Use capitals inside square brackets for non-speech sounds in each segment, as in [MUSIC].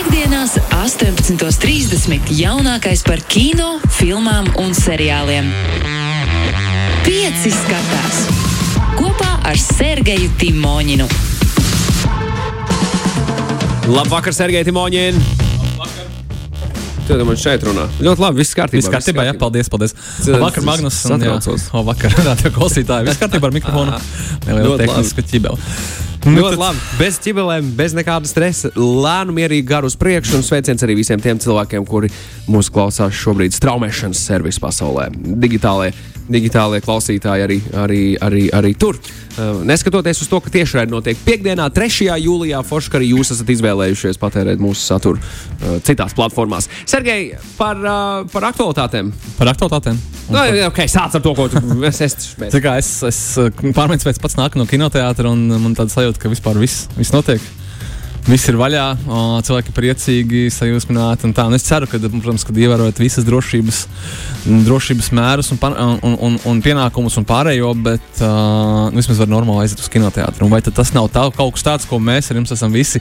Piektdienās, 18.30. jaunākais par kino, filmām un seriāliem. Pieci skatās kopā ar Sergeju Timoņinu. Labvakar, Sergei Timoņēn! Tad man šeit runā. Ļoti labi, viss kārtībā. Viss kārtībā, jā, paldies, paldies. Cilvēks Vakar Magnus satraucos. o, vakar [LAUGHS] radio klausītāji. Viss kārtībā ar mikrofonu. Neliela tehniska ķibela. Ļoti labi. Bez ķibelēm, bez nekāda stresa, lēnu, mierīgi garu uz priekšu. Un sveiciens arī visiem tiem cilvēkiem, kuri mūsu klausās šobrīd straumēšanas servisa pasaulē. Digitālie, digitālie klausītāji arī, arī, arī, arī tur. Uh, neskatoties uz to, ka tiešraidi notiek piekdienā, 3. jūlijā, forši, arī jūs esat izvēlējušies patērēt mūsu saturu uh, citās platformās. Sergei, par, uh, par aktualitātēm. Par aktualitātēm. Nu, ok, sāc ar to, ko tu es, es, es, es, es pārmaiņas pēc pats nāku no kinoteātra un man tāda sajūta, ka vispār viss, viss notiek. Viss ir vaļā, cilvēki priecīgi, sajūsmināti. un tā. Un es ceru, ka, protams, kad ievērojat visas drošības, drošības mērus un, un, un, un pienākumus un pārējo, bet uh, vismaz var normāli aiziet uz kinoteātru. Un Vai tas nav tā, kaut kas tāds, ko mēs ar jums esam visi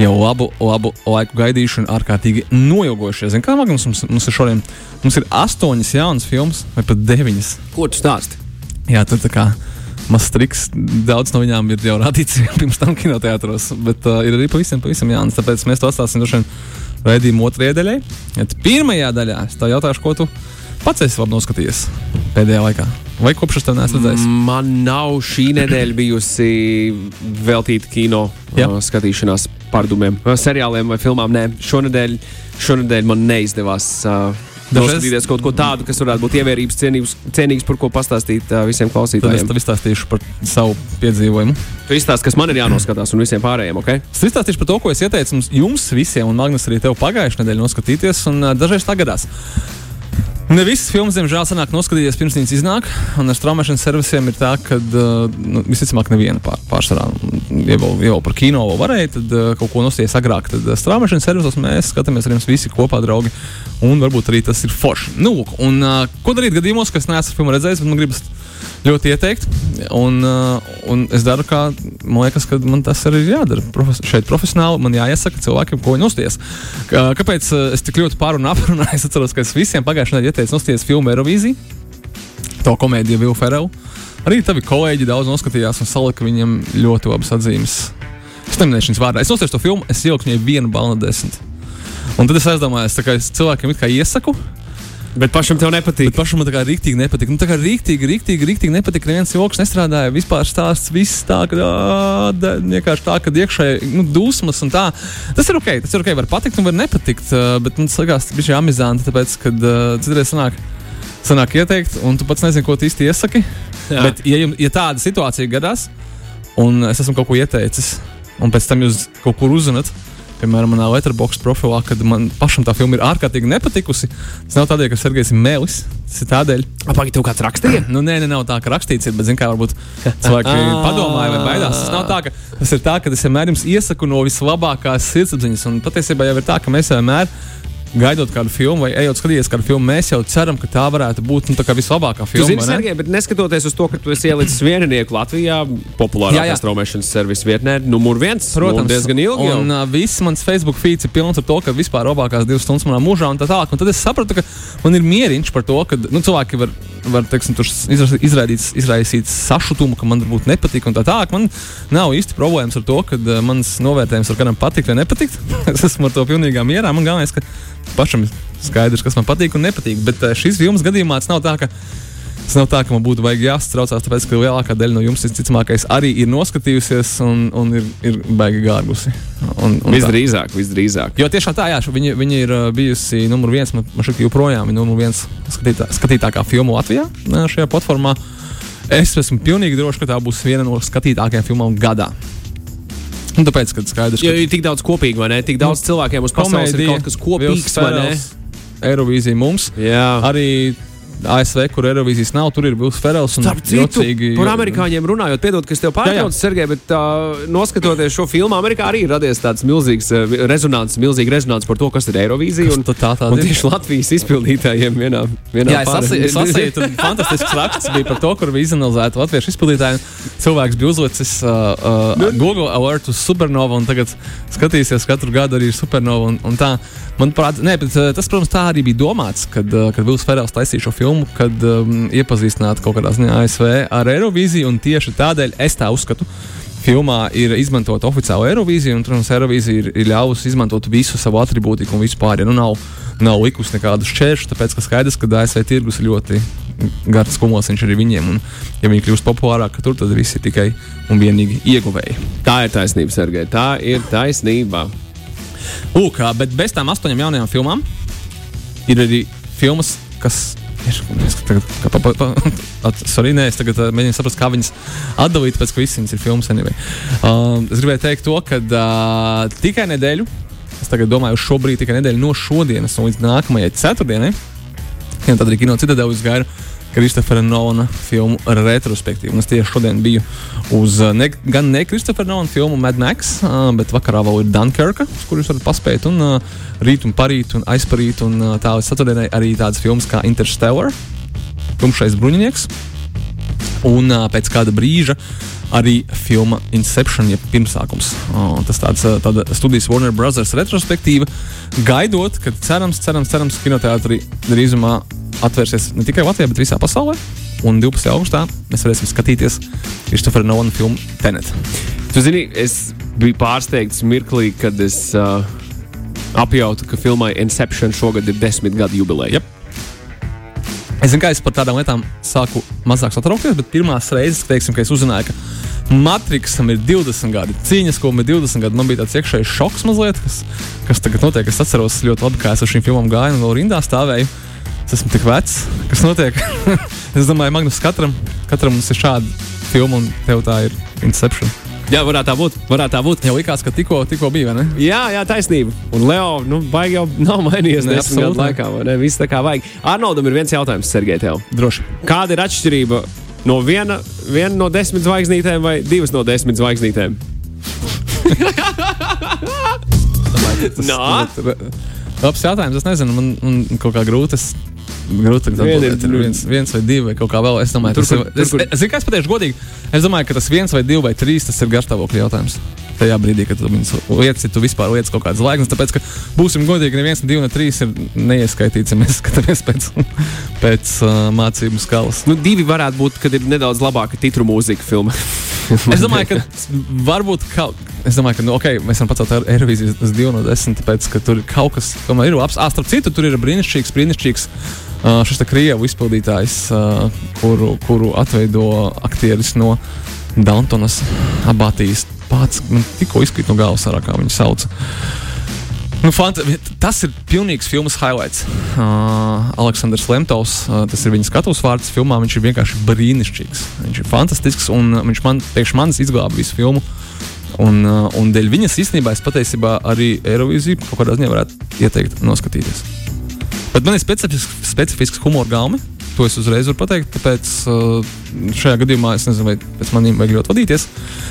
jau labu, labu laiku gaidījuši un ārkārtīgi noilgojušies? Zin, kā Magnus mums, mums ir šodien? Mums ir astoņas jaunas filmas, vai pat deviņas. ko tu stāsti? Jā, tur tā kā mazs triks. Daudz no viņām ir jau rādīts [LAUGHS] pirms tam kinoteātros, bet uh, ir arī pavisam, pavisam jauns. Tāpēc mēs to atstāsim droši vien raidījuma otrajai daļai. Bet pirmajā daļā es tev jautāšu, ko tu pats esi labi noskatījies pēdējā laikā. Vai kopš tev neesmu redzējis? Man nav šī nedēļa bijusi veltīta kino Jā. uh, skatīšanās pārdomiem, vai seriāliem vai filmām. Nē, šonadēļ, šonadēļ man neizdevās. Uh, Dažreiz- kaut ko tādu, kas varētu būt ievērības cienīgs, cienīgs par ko pastāstīt uh, visiem Tad es klausītājiem. tev izstāstīšu par savu piedzīvojumu. Tu izstāsti, kas man ir jānoskatās, un visiem pārējiem, ok? Es izstāstīšu par to, ko es ieteicu jums visiem, un Magnus arī tev pagājušajā nedēļā noskatīties, un uh, dažreiz tā gadās. Ne visas filmas, diemžēl, sanāk noskatīties pirms viņas iznāk. Un ar straumēšanas servisiem ir tā, ka uh, nu, visticamāk neviena pār, pārsvarā. Ja vēl, ja vēl par kino vēl varēja, tad uh, kaut ko nosties agrāk. Tad uh, straumēšanas servisos mēs skatāmies ar jums visi kopā, draugi. Un varbūt arī tas ir forši. Nu, un ko darīt gadījumos, kad es neesmu filmu redzējis, bet man gribas ļoti ieteikt. Un, uh, un es daru, kā man liekas, ka man tas arī ir jādara. Profes šeit profesionāli man jāiesaka cilvēkiem, ko viņi uzties. Kā- Kāpēc uh, es tik ļoti pārunu [LAUGHS] aprunāju? Es atceros, ka es visiem pagājušajā nedēļā ieteicu nosties filmu Eirovīziju. To komēdiju Vilnu Ferelu. Arī tavi kolēģi daudz noskatījās un salika viņam ļoti labas atzīmes. Es neminēšu viņas vārdā. Es nosties to filmu, es ieliku viņai vienu balnu desmit. Un tad es aizdomājos, ka es cilvēkiem it kā iesaku, Bet pašam tev nepatīk. Bet pašam man tā kā rīktīgi nepatika. Nu, tā kā rīktīgi, rīktīgi, rīktīgi nepatika. Neviens joks nestrādāja. Vispār stāsts viss tā, ka vienkārši tā, ka iekšēji nu, dusmas un tā. Tas ir ok, tas ir ok. Var patikt un var nepatikt. Bet man tas liekas, tas bija amizanti, tāpēc, kad ā, citreiz sanāk, sanāk ieteikt, un tu pats nezini, ko tu īsti iesaki. Jā. Bet, ja, jum, ja tāda situācija gadās, un es esmu kaut ko ieteicis, un pēc tam jūs kaut kur uzzināt, piemēram, manā letterbox profilā, kad man pašam tā filma ir ārkārtīgi nepatikusi, tas nav tādēļ, ka Sergejs ir mēlis. Tas ir tādēļ, Apakaļ tev kāds rakstīja? [CLEARS THROAT] nu, nē, nē, nav tā, ka rakstīts ir, bet, zin, kā varbūt cilvēki [LAUGHS] [LAUGHS] padomāja vai baidās. Tas nav tā, ka tas ir tā, ka es vienmēr jums iesaku no vislabākās sirdsapziņas, un patiesībā jau ir tā, ka mēs vienmēr. Gaidot kādu filmu, vai ejot skatīties kādu filmu, mēs jau ceram, ka tā varētu būt nu, tā kā vislabākā filma. zini, ne? Sergei, bet neskatoties uz to, ka tu esi ielicis vieninieku Latvijā, populārākā straumēšanas servisa vietnē, numur viens. Protams, diezgan ilgi. jau. Un uh, viss mans Facebook feeds ir pilns ar to, ka vispār labākās divas stundas manā mūžā un tā tālāk. Un tad es sapratu, ka man ir mieriņš par to, ka nu, cilvēki var, var teiksim, izraidīt, izraisīt sašutumu, ka man varbūt nepatīk un tā tālāk. Man nav īsti problēmas ar to, ka uh, mans novērtējums var kādam patikt vai nepatikt. [LAUGHS] es esmu ar to pilnīgā mierā. Man galvenais, ka pašam ir skaidrs, kas man patīk un nepatīk. Bet uh, šīs filmas gadījumā tas nav tā, ka Tas nav tā, ka man būtu vajag jāstraucās, tāpēc, ka lielākā daļa no jums, visticamākais, arī ir noskatījusies un, un ir, ir baigi gārgusi. Un, un tā. Visdrīzāk, visdrīzāk. Jo tiešām tā, jā, viņa, viņa ir uh, bijusi numur viens, man man šķiet, joprojām ir numur viens skatītā, skatītākā filma Latvijā uh, šajā platformā. Es esmu pilnīgi drošs, ka tā būs viena no skatītākajām filmām gadā. Un tāpēc, kad skaidrs, ka ir tik daudz kopīga, vai ne? Tik daudz cilvēkiem uz pasaules ir komēdija, kaut kas kopīgs, vai ne? Eirovīzija mums. Jā, Arī ASV, kur Eirovīzijas nav, tur ir Bills Ferels. Citu, jocīgi, par amerikāņiem runājot, piedod, ka es tev pārtraucu, Sergei, bet uh, noskatoties šo filmu, Amerikā arī ir radies tāds milzīgs rezonants, milzīga rezonants par to, kas ir Eirovīzija. Un, tā, tā un tieši Latvijas izpildītājiem vienā, vienā Jā, es lasīju, tur [LAUGHS] fantastisks raksts bija par to, kur bija izanalizēta latviešu izpildītāja. Cilvēks bija uzlicis uh, uh, Google alert uz Supernova un tagad skatīsies katru gadu arī Supernova un, un tā. Manuprāt, ne, bet, tas, protams, tā arī bija domāts, kad, kad Vils Ferels taisīja šo filmu, kad um, iepazīstinātu kaut kādā ziņā ASV ar Eirovīziju, un tieši tādēļ es tā uzskatu. Filmā ir izmantota oficiāla Eirovīzija, un, protams, Eirovīzija ir, ir ļāvusi izmantot visu savu attribūtiku un vispār. Ja nu nav, nav likusi nekādus šķēršļus, tāpēc ka skaidrs, ka ASV tirgus ir ļoti garas kumos arī viņiem. Un, ja viņi kļūst populārāki, tur tad viss ir tikai un vienīgi ieguvēji. Tā ir taisnība, Sergei. Tā ir taisnība. Lūk, bet bez tām astoņām jaunajām filmām ir arī filmas, kas ir. Tagad, kā, pa, pa, pa, [LAUGHS] sorry, nē, es tagad uh, mēģinu saprast, kā viņas atdalīt, pēc viņas ir filmas. Anyway. Uh, es gribēju teikt to, ka uh, tikai nedēļu, es tagad domāju, šobrīd tikai nedēļu no šodienas un līdz nākamajai ceturtdienai, ja tad arī kino citadēļ uzgāju Kristofera Nolana filmu retrospektīvu. Un es tieši šodien biju uz ne, gan ne Kristofera Nolana filmu Mad Max, uh, bet vakarā vēl ir Dunkerka, uz kuru jūs varat paspēt. Un uh, rīt un parīt un aizparīt. Un uh, tā līdz ceturtdienai arī tādas filmas kā Interstellar, Tumšais bruņinieks. Un uh, pēc kāda brīža arī filma Inception, jeb pirmsākums. Oh, tas tāds tāda studijas Warner Brothers retrospektīva, gaidot, kad cerams, cerams, cerams, kinoteātrī drīzumā atvērsies ne tikai Latvijā, bet visā pasaulē. Un 12. augustā mēs varēsim skatīties Kristofera Nolana filmu Tenet. Tu zini, es biju pārsteigts mirklī, kad es uh, apjautu, ka filmai Inception šogad ir desmit gadu jubileja. Yep. Es zinu, ka es par tādām lietām sāku mazāk satraukties, bet pirmās reizes, teiksim, kad es uzzināju, ka Matrixam ir 20 gadi, cīņas, ko ir 20 gadi, man bija tāds iekšējs šoks mazliet, kas, kas tagad notiek. Es atceros ļoti labi, kā es ar šīm filmām gāju un vēl rindā stāvēju. Es esmu tik vecs, kas notiek. [LAUGHS] es domāju, Magnus, katram, katram mums ir šāda filma, un tev tā ir Inception. Jā, varētu tā būt. Varētu tā būt. Jau likās, ka tikko, tikko bija. Ne? Jā, jā, taisnība. Un Leo, nu, baigi jau [LAUGHS] nav mainījies desmit gadu laikā. Viss tā kā vajag. Arnoldam ir viens jautājums, Sergei, tev. Droši. Kāda ir atšķirība no viena, viena no desmit zvaigznītēm vai divas no desmit zvaigznītēm? [LAUGHS] Nā, labs jautājums. Es nezinu, man, man kaut kā grūti. Es grūti pateikt, ir viens, viens vai divi, vai kaut kā vēl. Es domāju, tur, kur, tas ir. Es, es, es, es pateikšu godīgi, es domāju, ka tas viens vai divi vai trīs tas ir garstāvokļa jautājums. Tajā brīdī, kad tu lietas, ja tu vispār lietas kaut kādas laikas, tāpēc, ka būsim godīgi, neviens, ne divi, ne trīs ir neieskaitīts, ja mēs [LAUGHS] skatāmies pēc, pēc uh, mācību skalas. Nu, divi varētu būt, kad ir nedaudz labāka titru mūzika filma. [LAUGHS] es domāju, ka varbūt kaut kas. Es domāju, ka nu, okay, mēs varam pacelt Eirovīziju uz 2 no 10, tāpēc, ka tur kaut kas, kas ir labs. Ah, starp citu, tur ir brīnišķīgs, brīnišķīgs šis krievu izpildītājs, uh, kuru, kuru atveido aktieris no Daltonas Abatijas. Pats man tikko izkrīt no galvas, arā, kā viņu sauc. Nu, fanta, tas ir pilnīgs filmas highlights. Uh, Aleksandrs Lemtovs, uh, tas ir viņa skatuves vārds filmā. Viņš ir vienkārši brīnišķīgs. Viņš ir fantastisks un uh, viņš man, priekš manis izglāba visu filmu. Un, uh, un dēļ viņas īstenībā es patiesībā arī Eirovīziju kaut kādā ziņā varētu ieteikt noskatīties. Bet man ir specifisks, specifisks humora gāma. To es uzreiz varu pateikt. Tāpēc uh, šajā gadījumā es nezinu, vai pēc maniem vajag ļoti vadīties.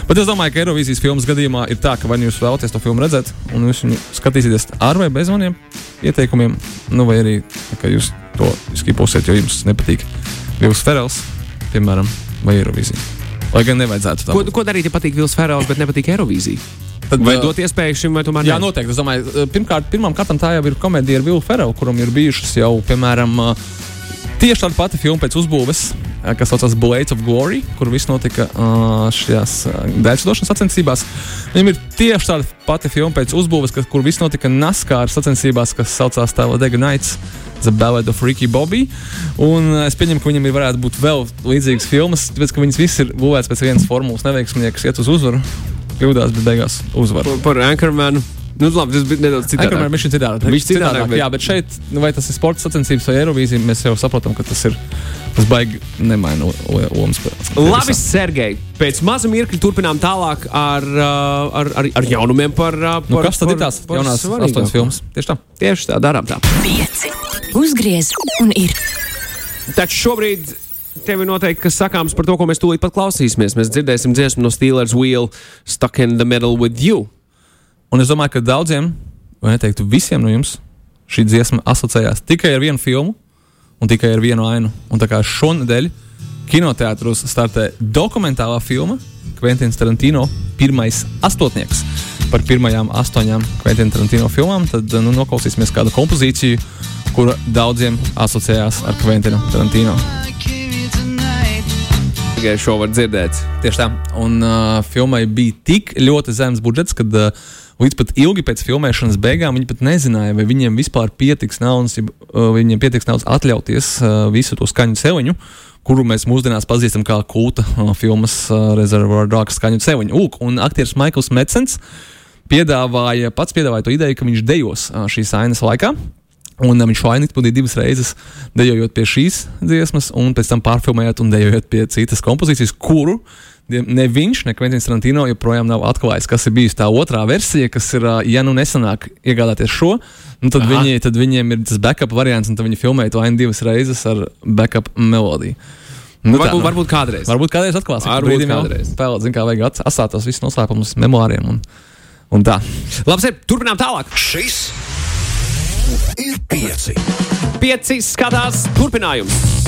Bet es domāju, ka Eirovīzijas filmas gadījumā ir tā, ka vai nu jūs vēlaties to filmu redzēt, un jūs viņu skatīsieties ar vai bez maniem ieteikumiem, nu vai arī jūs to skiposiet, jo jums nepatīk Vils Ferels, piemēram, vai Eirovīzija. Lai gan nevajadzētu tā. Ko, ko darīt, ja patīk Vils Ferels, bet nepatīk Eirovīzija? Tad, vai dot iespēju šim, vai tomēr? Jā, noteikti. Es domāju, pirmkārt, pirmām kārtām tā jau ir komēdija ar Vilu Ferelu, kuram ir bijušas jau, piemēram, tieši tāda pati filma pēc uzbūves, kas saucas Blades of Glory, kur viss notika šajās dēļas sacensībās. Viņam ir tieši tāda pati filma pēc uzbūves, kur viss notika NASCAR sacensībās, kas saucās Talladega Nights. The Ballad of Ricky Bobby. Un es pieņemu, ka viņam ir varētu būt vēl līdzīgas filmas, tāpēc ka viņas visas ir būvētas pēc vienas formulas, neveiksminieks iet uz uzvaru kļūdās, bet beigās uzvar. Par, par Anchormanu. Nu, labi, tas bija nedaudz citādāk. Anchorman viņš ir citādāk. Viņš citādāk, citādāk bet... jā, bet šeit, nu, vai tas ir sports sacensības vai Eirovīzija, mēs jau saprotam, ka tas ir. Tas baigi nemaina lomas. Labi, Sergei. Pēc maza mirkļa turpinām tālāk ar, ar, ar, ar jaunumiem par, par nu, kas tad par, ir tās jaunās astoņas filmas. Tieši tā. Tieši tā, darām tā. Pieci. Uzgriez un ir. Taču šobrīd tev ir noteikti kas sakāms par to, ko mēs tūlīt pat klausīsimies. Mēs dzirdēsim dziesmu no Steelers Wheel, Stuck in the Middle with You. Un es domāju, ka daudziem, vai neteiktu visiem no jums, šī dziesma asociējās tikai ar vienu filmu un tikai ar vienu ainu. Un tā kā šonadēļ kinoteātros startē dokumentālā filma Kventins Tarantino pirmais astotnieks par pirmajām astoņām Kventina Tarantino filmām, tad nu, noklausīsimies kādu kompozīciju, kura daudziem asociējās ar Kventinu Tarantino. Tikai šo var dzirdēt. Tieši tā. Un uh, filmai bija tik ļoti zems budžets, ka uh, līdz pat ilgi pēc filmēšanas beigām viņi pat nezināja, vai viņiem vispār pietiks naudas, uh, viņiem pietiks naudas atļauties uh, visu to skaņu celiņu. Kuru mēs mūsdienās pazīstam kā kulta uh, filmas uh, Reservoir Dogs skaņu celiņu. Lūk, un aktieris Maikls Metsens piedāvāja, pats piedāvāja to ideju, ka viņš dejos uh, šīs ainas laikā. Un um, viņš vainīgi izpildīja divas reizes, dejojot pie šīs dziesmas, un pēc tam pārfilmējot un dejojot pie citas kompozīcijas, kuru ne viņš, ne Kventins Tarantino joprojām nav atklājis, kas ir bijusi tā otrā versija, kas ir, uh, ja nu nesanāk iegādāties šo, nu tad, Aha. viņi, tad viņiem ir tas backup variants, un tad viņi filmēja to ainu divas reizes ar backup melodiju. Nu, varbūt, tā, nu. varbūt kādreiz. Varbūt kādreiz atklāsim. Varbūt kādreiz. Pēlēt, zin kā vajag ats- atstāt tos visus noslēpumus memoāriem un, un tā. Labi, turpinām tālāk. Šis ir pieci. Pieci skatās turpinājums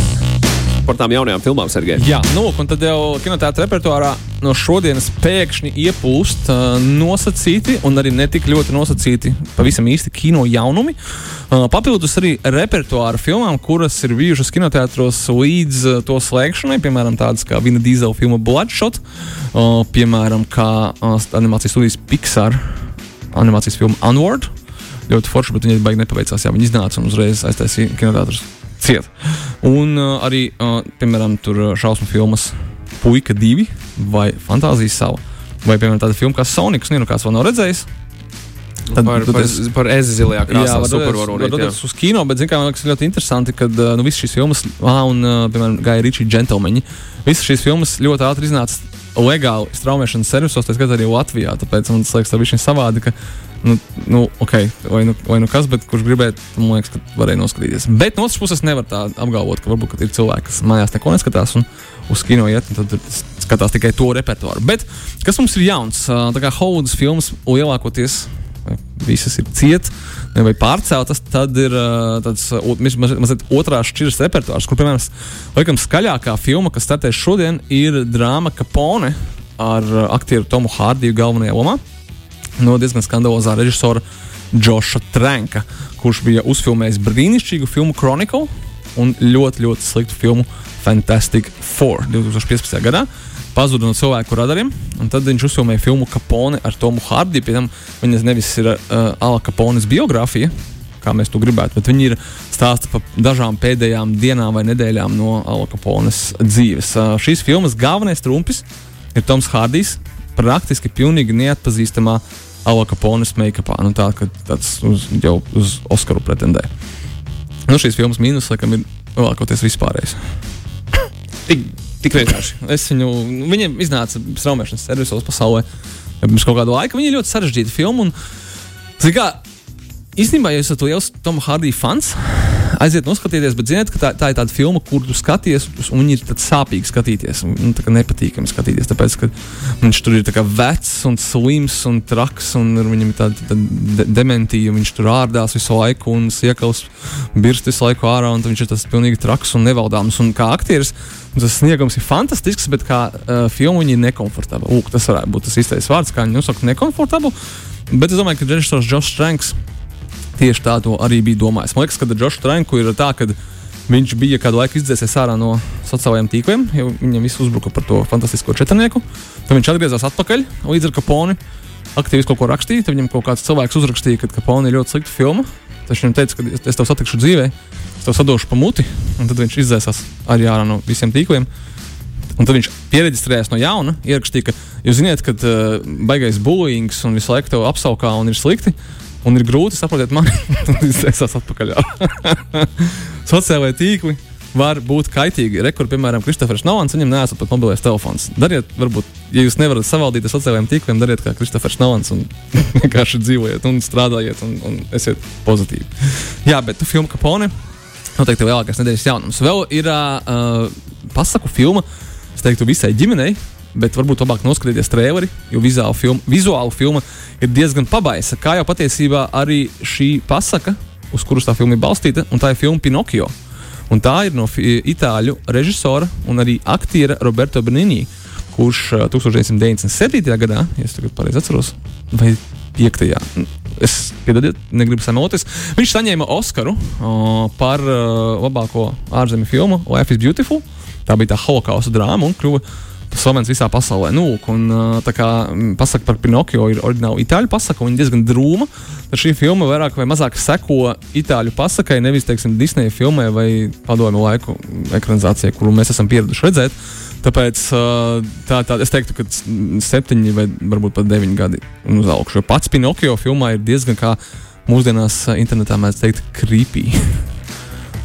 par tām jaunajām filmām, Sergei. Jā, nu, un tad jau kinoteātrī repertuārā no šodienas pēkšņi iepūst uh, nosacīti, un arī ne tik ļoti nosacīti, pavisam īsti kino jaunumi. Uh, papildus arī repertuāra filmām, kuras ir bijušas kinoteātros līdz uh, to slēgšanai, piemēram, tādas kā Vina Dīzela filma Bloodshot, uh, piemēram, kā uh, animācijas studijas Pixar animācijas filma Onward. Ļoti forši, bet viņi baigi nepaveicās. Jā, viņi iznāca un uzreiz aiztaisīja kinoteātrus ciet. Un uh, arī, uh, piemēram, tur šausmu filmas Puika 2 vai Fantāzijas sala. Vai, piemēram, tāda filma kā Sonics, nezinu, kāds vēl nav redzējis. Tad- par, tad par, es- par ezi zilajā krāsā, var supervaronīt. jā. redzēt uz kino, bet zin, kā, man liekas ļoti interesanti, ka nu, visas šīs filmas, ah, un, piemēram, Gaja Ričija džentlmeņi, visas šīs filmas ļoti ātri iznāca legāli straumēšanas servisos, tā skaitā arī Latvijā. Tāpēc man tas liekas, tā bija savādi, ka, nu, nu, okay, vai, nu, vai nu kas, bet kurš gribētu, man liekas, ka varēja noskatīties. Bet no otras puses nevar tā apgalvot, ka varbūt ka ir cilvēki, kas mājās neko neskatās un uz kino iet, un tad skatās tikai to repertuāru. Bet kas mums ir jauns? Uh, Tā kā Hollywoodas filmas lielākoties visas ir cietas vai pārceltas, tad ir uh, tāds uh, mazliet otrās šķiras repertuārs, kur, piemēram, laikam, skaļākā filma, kas startēs šodien, ir drāma Capone ar uh, aktieru Tomu Hārdiju galvenajā lomā no diezgan skandalozā režisora Džoša Tranka, kurš bija uzfilmējis brīnišķīgu filmu Chronicle un ļoti, ļoti sliktu filmu Fantastic Four 2015. gadā. Pazuda no cilvēku radariem, un tad viņš uzfilmēja filmu Capone ar Tomu Hārdiju. Pie tam viņas nevis ir uh, Ala Capones biogrāfija, kā mēs to gribētu, bet viņi ir stāsti par dažām pēdējām dienām vai nedēļām no Ala Capones dzīves. Uh, šīs filmas galvenais trumpis ir Toms Hārdijs, praktiski pilnīgi neatpazīstamā Ala Capones make-upā. Nu, tā, tāds uz, jau uz Oskaru pretendē. Nu, šīs filmas mīnus, laikam, ir lielākoties vispārējais. Tik, tik [COUGHS] vienkārši. Es viņu, nu, viņiem iznāca straumēšanas servisos pasaulē pirms kaut kāda laika. Viņa ir ļoti sarežģīta filma. Un, kā, īstenībā, ja esat liels Toma Hārdija fans, aiziet noskatīties, bet ziniet, ka tā, tā ir tāda filma, kur tu skaties, un viņi ir sāpīgi skatīties, un nu, tā nepatīkami skatīties. Tāpēc, ka viņš tur ir tā vecs un slims un traks, un viņam ir tāda, tāda de dementija, viņš tur ārdās visu laiku un iekals birst visu laiku ārā, un viņš ir tas pilnīgi traks un nevaldāms. Un kā aktieris, tas sniegums ir fantastisks, bet kā uh, filma viņa ir nekomfortabla. Lūk, tas varētu būt tas īstais vārds, kā viņi nosauc nekomfortablu. Bet es domāju, ka režisors Džošs Stranks tieši tā to arī bija domājis. Man liekas, ka Džošs Tranku ir tā, ka viņš bija kādu laiku izdzēsies ārā no sociālajiem tīkliem, jo viņam viss uzbruka par to fantastisko četrnieku. Tad viņš atgriezās atpakaļ līdz ar Kaponi. Aktīvi kaut ko rakstīja, tad viņam kaut kāds cilvēks uzrakstīja, ka Kaponi ir ļoti slikta filma. Tad viņš viņam teica, ka es- tev satikšu dzīvē, es tev sadošu pa muti, un tad viņš izdzēsās arī ārā no visiem tīkliem. Un tad viņš pierakstījās no jauna, ierakstīja, ka jūs zināt, ka uh, baigais bullyings un visu laiku tev apsaukā un ir slikti. Un ir grūti saprast, man tas ir atpakaļ. [LAUGHS] Sociālajie tīkli var būt kaitīgi. Rekur, piemēram, Kristofers Nolans, viņam nesat pat mobilais telefons. Dariet, varbūt, ja jūs nevarat savaldīt ar sociālajiem tīkliem, dariet kā Kristofers Nolans un [LAUGHS] vienkārši dzīvojiet un strādājiet un, un esiet pozitīvi. Jā, bet tu filmu Kapone Noteikti lielākais nedēļas jaunums. Vēl ir uh, pasaku filma, es teiktu, visai ģimenei. Bet varbūt labāk noskatīties traileri, jo vizuāla filma, vizuāla filma ir diezgan pabaisa. Kā jau patiesībā arī šī pasaka, uz kuras tā filma ir balstīta, un tā ir filma Pinocchio. Un tā ir no itāļu režisora un arī aktiera Roberto Benigni, kurš uh, 1997. gadā, ja es tagad pareizi atceros, vai 5. Es piedodiet, negribu samoties. Viņš saņēma Oskaru uh, par uh, labāko ārzemju filmu Life is Beautiful. Tā bija tā holokausta drāma un kļuva slavens visā pasaulē. Nu, un, tā kā mm, pasaka par Pinocchio ir oriģināla itāļu pasaka, viņa diezgan drūma. Tad šī filma vairāk vai mazāk seko itāļu pasakai, nevis, teiksim, Disneja filmai vai padomju laiku ekranizācijai, kuru mēs esam pieraduši redzēt. Tāpēc tā, tā, es teiktu, ka septiņi vai varbūt pat deviņi gadi un uz augšu. Jo pats Pinocchio filmā ir diezgan kā mūsdienās internetā mēs teikt, creepy. [LAUGHS]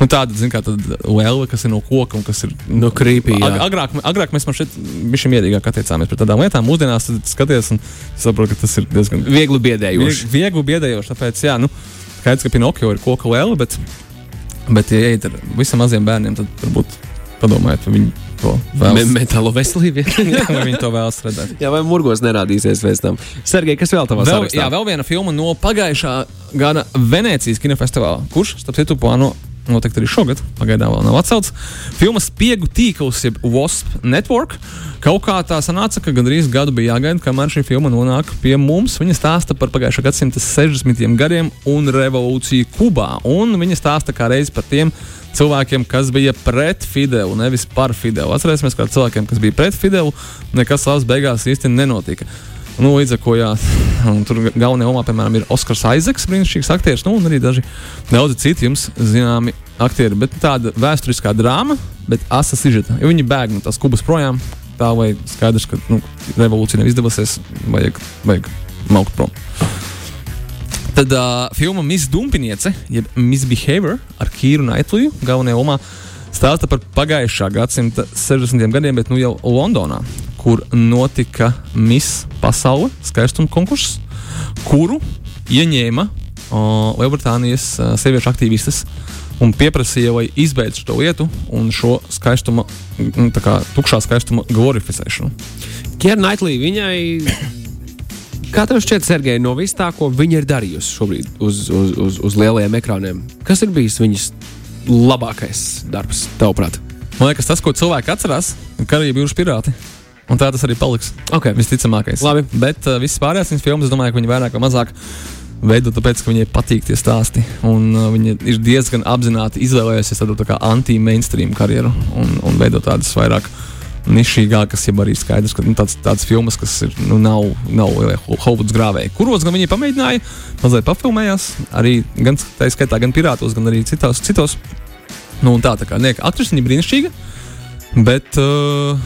Nu, tāda, zin, kā tāda lēle, kas ir no koka un kas ir creepy, jā. Ag agrāk, agrāk mēs šeit bijām mierīgāk attiecāmies pret tādām lietām. Mūsdienās skaties un saproti, ka tas ir diezgan Viegli biedējoši. vieg- viegli biedējoši. Tāpēc, jā, nu, skaidrs, ka Pinocchio ir koka lēle, bet, bet ja iet ar visam maziem bērniem, tad varbūt padomājiet, vai viņi to Me vēlas. metālo veselību. [LAUGHS] Jā, vai viņi to vēlas redzēt. jā, vai murgos nerādīsies pēc tam. Sergei, kas vēl tavā sarakstā? jā, vēl viena filma no pagājušā gada Venecijas kinofestivāla, kurš, starp citu, plāno noteikti arī šogad, pagaidām vēl nav atcelts. Filma Spiegu tīkls, jeb WASP Network. Kaut kā tā sanāca, ka gandrīz gadu bija jāgaida, kamēr šī filma nonāk pie mums. Viņa stāsta par pagājušā gadsimta 60. gadiem un revolūciju Kubā. Un viņa stāsta kā reiz par tiem cilvēkiem, kas bija pret Fidelu, nevis par Fidelu. Atcerēsimies, kā cilvēkiem, kas bija pret Fidelu, nekas savas beigās īsti nenotika. Nu, līdz ar to, jā, tur galvenajā lomā, piemēram, ir Oskars Aizeks, brīnišķīgs aktieris, nu, un arī daži daudzi citi jums zināmi aktieri. Bet tāda vēsturiskā drāma, bet asa sižeta. Jo viņi bēg no tās kubas projām, tā vai skaidrs, ka nu, revolūcija nav izdevusies, vajag, vajag maukt prom. Tad uh, filma Miss Dumpiniece, jeb Misbehavior ar Kīru Naitliju galvenajā lomā stāsta par pagājušā gadsimta 60. gadiem, bet nu jau Londonā, kur notika Miss Pasaule skaistuma konkurss, kuru ieņēma uh, Lielbritānijas uh, sieviešu aktīvistes un pieprasīja, lai izbeidz šo lietu un šo skaistuma, tā kā tukšā skaistuma glorificēšanu. Kiera Naitlī, viņai. Kā tev šķiet, Sergei, no vis tā, ko viņa ir darījusi šobrīd uz, uz, uz, uz lielajiem ekrāniem? Kas ir bijis viņas labākais darbs, tavuprāt? Man liekas, tas, ko cilvēki atcerās, ir karību jūras pirāti. Un tā tas arī paliks. Okay. Visticamākais. Labi. Bet uh, visas pārējās viņas filmas, es domāju, ka viņi vairāk vai mazāk veido tāpēc, ka viņai patīk tie stāsti. Un uh, viņa ir diezgan apzināti izvēlējusies tādu tā anti-mainstream karjeru un, un veido tādas vairāk nišīgākas, ja arī skaidrs, ka nu, tāds, tāds filmas, kas ir, nu, nav, nav lielie Hovuds grāvēji, kuros gan viņi pamēģināja, mazliet papilmējās, arī gan tā skaitā, gan pirātos, gan arī citos. citos. Nu, tā, tā kā, nē, aktrise viņa brīnišķīga, bet uh,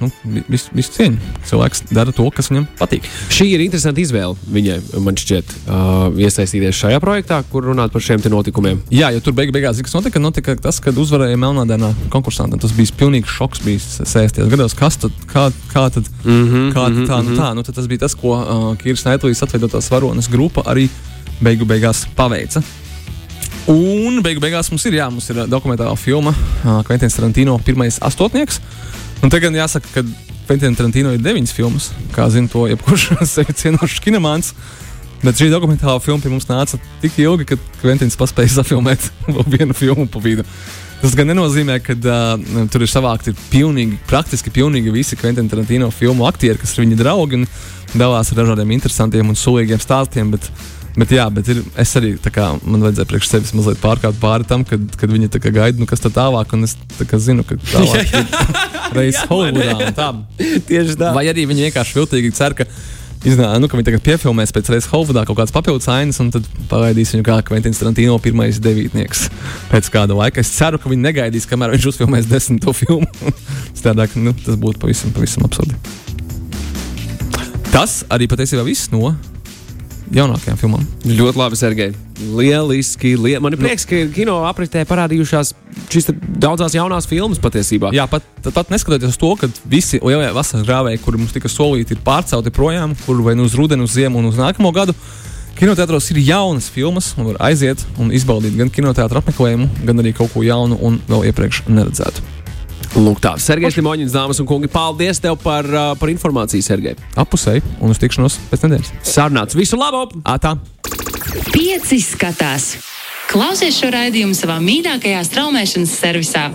nu, viss vis cieņa. Cilvēks dara to, kas viņam patīk. Šī ir interesanta izvēle viņai, man šķiet, uh, iesaistīties šajā projektā, kur runāt par šiem notikumiem. Jā, jo tur beig beigās, kas notika, notika tas, kad uzvarēja Melnādēnā konkursā. Tas bija pilnīgs šoks, bija 60. gados. Kas tad, kā, kā tad, mm -hmm, kā tad tā, nu tā, nu tad tas bija tas, ko uh, Kīrs Naitlīs atveidotās varonas grupa arī beigu beigās paveica. Un beigu beigās mums ir, jā, mums ir ā, dokumentāla filma uh, Kventins Tarantino pirmais astotnieks. Un tagad jāsaka, ka Kventins Tarantino ir deviņas filmas, kā zina to jebkurš [LAUGHS] sevi cienošs kinomāns. Bet šī dokumentālā filma pie mums nāca tik ilgi, ka Kventins paspēja safilmēt [LAUGHS] vēl vienu filmu pa vidu. Tas gan nenozīmē, ka uh, tur ir savākti pilnīgi, praktiski pilnīgi visi Kventina Tarantino filmu aktieri, kas ir viņa draugi un dalās ar dažādiem interesantiem un sulīgiem stāstiem. Bet, bet, jā, bet ir, es arī kā, man vajadzēja priekš sevis mazliet pārkāpt pāri tam, kad, kad viņi kā gaida, nu, kas tad tālāk, un es kā zinu, ka tālāk [LAUGHS] reizes Holivudā tā. Tieši tā. Vai arī viņi vienkārši viltīgi cer, ka, iznā, nu, ka viņi tagad piefilmēs pēc reizes Holivudā kaut kādas papildus ainas, un tad palaidīs viņu kā Kventins Tarantino pirmais devītnieks pēc kāda laika. Es ceru, ka viņi negaidīs, kamēr viņš uzfilmēs desmito filmu. [LAUGHS] Stādāk, nu, tas būtu pavisam, pavisam absurdi. Tas arī patiesībā viss no jaunākajām filmām. Ļoti labi, Sergei. Lieliski. Lie... Man ir prieks, ka kino apritē parādījušās šīs daudzās jaunās filmas patiesībā. Jā, pat, pat neskatoties uz to, ka visi lielie vasaras grāvēji, kuri mums tika solīti, ir pārcelti projām, kur vai nu uz rudeni, uz ziemu un uz nākamo gadu. Kinoteātros ir jaunas filmas, un var aiziet un izbaudīt gan kinoteātra apmeklējumu, gan arī kaut ko jaunu un vēl iepriekš neredzētu. Lūk, tā. Sergejs Limoņins, dāmas un kungi, paldies tev par, uh, par informāciju, Sergej. Apusēji un uz tikšanos pēc nedēļas. Sarunāts. Visu labu! Ātā! Pieci skatās! Klausies šo raidījumu savā mīļākajā straumēšanas servisā!